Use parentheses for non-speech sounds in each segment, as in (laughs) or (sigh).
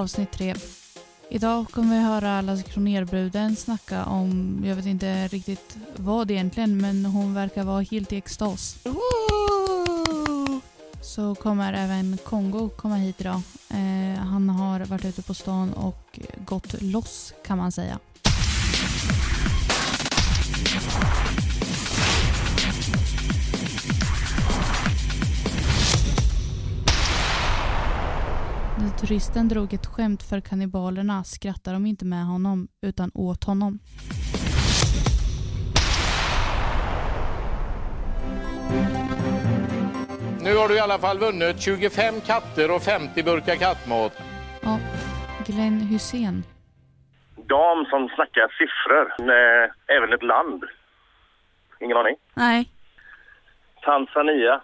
avsnitt 3. Idag kommer vi höra Lasse Kronerbruden snacka om, jag vet inte riktigt vad egentligen, men hon verkar vara helt i extas. Så kommer även Kongo komma hit idag. Eh, han har varit ute på stan och gått loss kan man säga. Turisten drog ett skämt för kannibalerna skrattade de inte med honom utan åt honom. Nu har du i alla fall vunnit 25 katter och 50 burkar kattmat. Ja, Glenn Hussein. Dam som snackar siffror med även ett land. Ingen aning. Nej, Tanzania.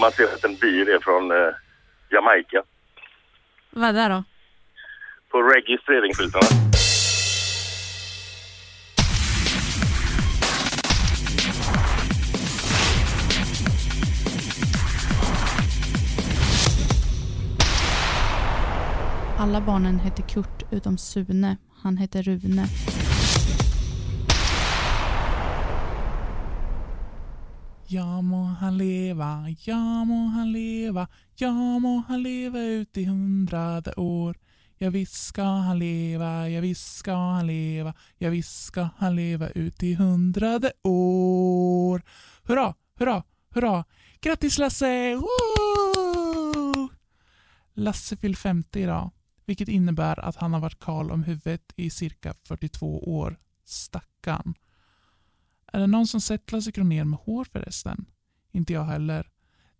Man ser att en bil är från eh, Jamaica. vad där då? På registreringsskyltarna. Alla barnen hette Kurt utom Sune. Han hette Rune. Ja må han leva, ja må han leva, ja må han leva ut i hundrade år. Ja visst ska han leva, ja visst ska han leva, ja visst ska han leva ut i hundrade år. Hurra, hurra, hurra! Grattis Lasse! Woo! Lasse fyll 50 idag, vilket innebär att han har varit kal om huvudet i cirka 42 år. Stackarn. Är det någon som sett Lasse Kronér med hår förresten? Inte jag heller.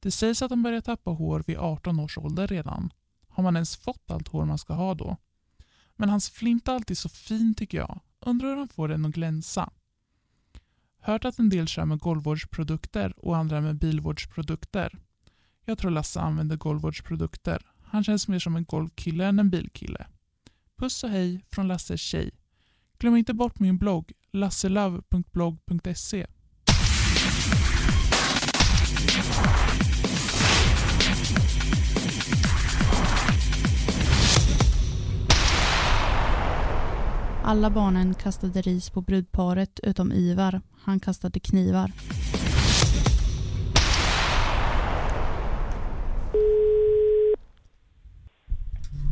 Det sägs att han börjar tappa hår vid 18 års ålder redan. Har man ens fått allt hår man ska ha då? Men hans flint är alltid så fin tycker jag. Undrar hur han får den att glänsa. Hört att en del kör med golvvårdsprodukter och andra med bilvårdsprodukter. Jag tror Lasse använder golvvårdsprodukter. Han känns mer som en golvkille än en bilkille. Puss och hej från Lasses tjej. Glöm inte bort min blogg lasselove.blogg.se Alla barnen kastade ris på brudparet utom Ivar. Han kastade knivar.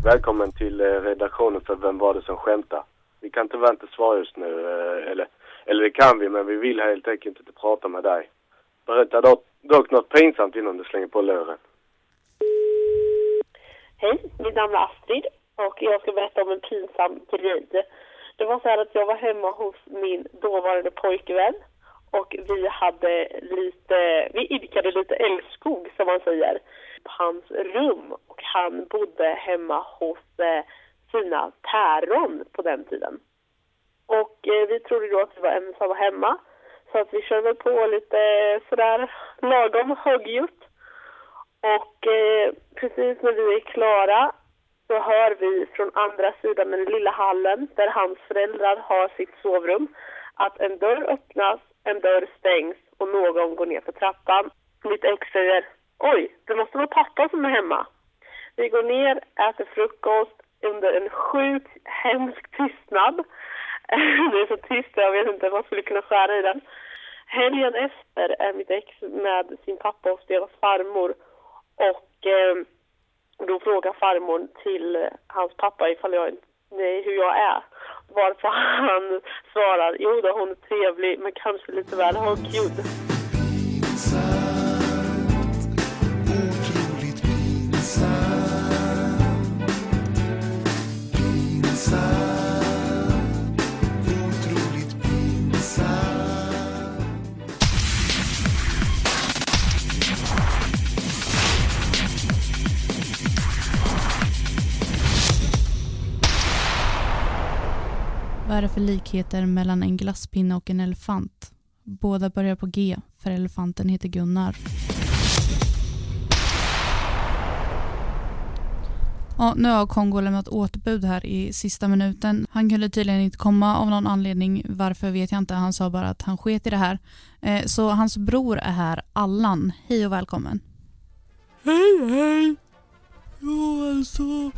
Välkommen till eh, redaktionen för Vem var det som skämtade? Vi kan tyvärr inte svara just nu, eh, eller, eller det kan vi, men vi vill helt enkelt inte prata med dig. Berätta dock, dock något pinsamt innan du slänger på luren. Hej, mitt namn är Astrid och jag ska berätta om en pinsam grej. Det var så här att jag var hemma hos min dåvarande pojkvän och vi hade lite, vi idkade lite älskog som man säger på hans rum och han bodde hemma hos eh, sina päron på den tiden. Och eh, vi trodde då att vi var ensamma hemma så att vi körde på lite sådär lagom högljutt. Och eh, precis när vi är klara så hör vi från andra sidan den lilla hallen där hans föräldrar har sitt sovrum att en dörr öppnas, en dörr stängs och någon går ner för trappan. Mitt ex säger Oj, det måste vara pappa som är hemma. Vi går ner, äter frukost under en sjukt hemsk tystnad. (laughs) Det är så tyst, jag vet inte, man skulle kunna skära i den. Helgen efter är mitt ex med sin pappa och deras farmor och eh, då frågar farmor till hans pappa ifall jag, nej, hur jag är. Varpå han svarar, jo då hon är trevlig men kanske lite väl högljudd. Är det för likheter mellan en glasspinne och en elefant? Båda börjar på G, för elefanten heter Gunnar. Ja, nu har Kongo lämnat återbud här i sista minuten. Han kunde tydligen inte komma av någon anledning. Varför vet jag inte. Han sa bara att han sket i det här. Eh, så hans bror är här, Allan. Hej och välkommen. Hej hej! Ja, alltså.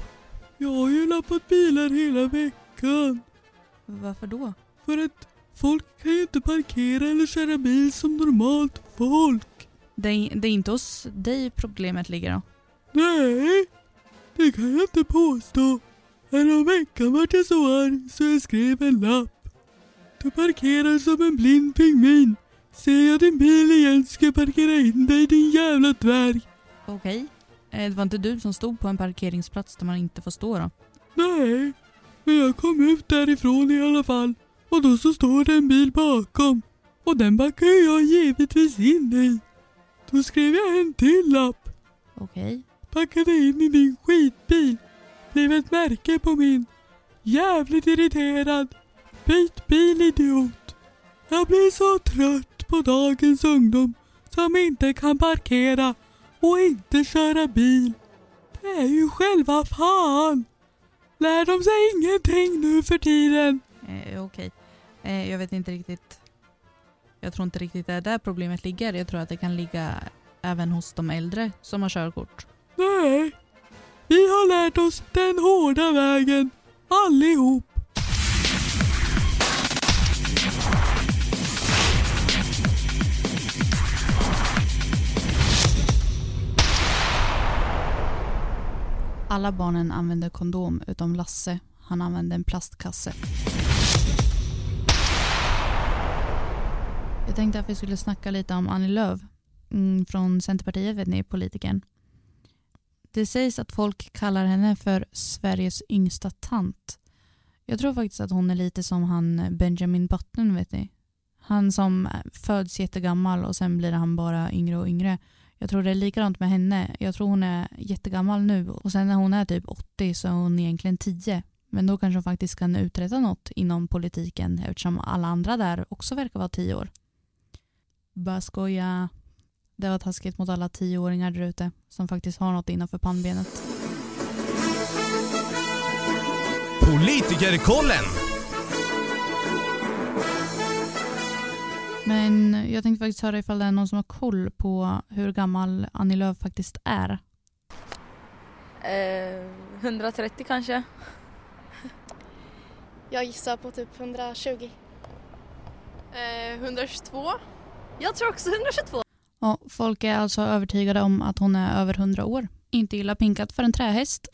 Jag har ju lappat bilar hela veckan. Varför då? För att folk kan ju inte parkera eller köra bil som normalt folk. Det är, det är inte hos dig problemet ligger då? Nej, det kan jag inte påstå. Häromveckan vart jag så arg så jag skrev en lapp. Du parkerar som en blind pingvin. Ser jag din bil igen ska jag parkera in dig din jävla dvärg. Okej. Eh, Det var inte du som stod på en parkeringsplats där man inte får stå då? Nej, men jag kom ut därifrån i alla fall. Och då så står det en bil bakom. Och den backar jag givetvis in i. Då skrev jag en till lapp. Okej. Packade in i din skitbil. Blev ett märke på min. Jävligt irriterad. Byt bil idiot. Jag blir så trött på dagens ungdom som inte kan parkera och inte köra bil. Det är ju själva fan. Lär de sig ingenting nu för tiden? Eh, Okej. Eh, jag vet inte riktigt. Jag tror inte riktigt det är där problemet ligger. Jag tror att det kan ligga även hos de äldre som har körkort. Nej. Vi har lärt oss den hårda vägen. Allihop. Alla barnen använder kondom utom Lasse. Han använde en plastkasse. Jag tänkte att vi skulle snacka lite om Annie Lööf mm, från Centerpartiet, vet ni, politikern. Det sägs att folk kallar henne för Sveriges yngsta tant. Jag tror faktiskt att hon är lite som han eh, Benjamin Button, vet ni. Han som eh, föds jättegammal och sen blir han bara yngre och yngre. Jag tror det är likadant med henne. Jag tror hon är jättegammal nu och sen när hon är typ 80 så är hon egentligen 10. Men då kanske hon faktiskt kan uträtta något inom politiken eftersom alla andra där också verkar vara 10 år. Bara skoja. Det var taskigt mot alla 10-åringar där ute som faktiskt har något innanför pannbenet. Politikerkollen! Men jag tänkte faktiskt höra ifall det är någon som har koll på hur gammal Annie Lööf faktiskt är. Eh, 130 kanske. (laughs) Jag gissar på typ 120. Eh, 122. Jag tror också 122. Och folk är alltså övertygade om att hon är över 100 år. Inte illa pinkat för en trähäst.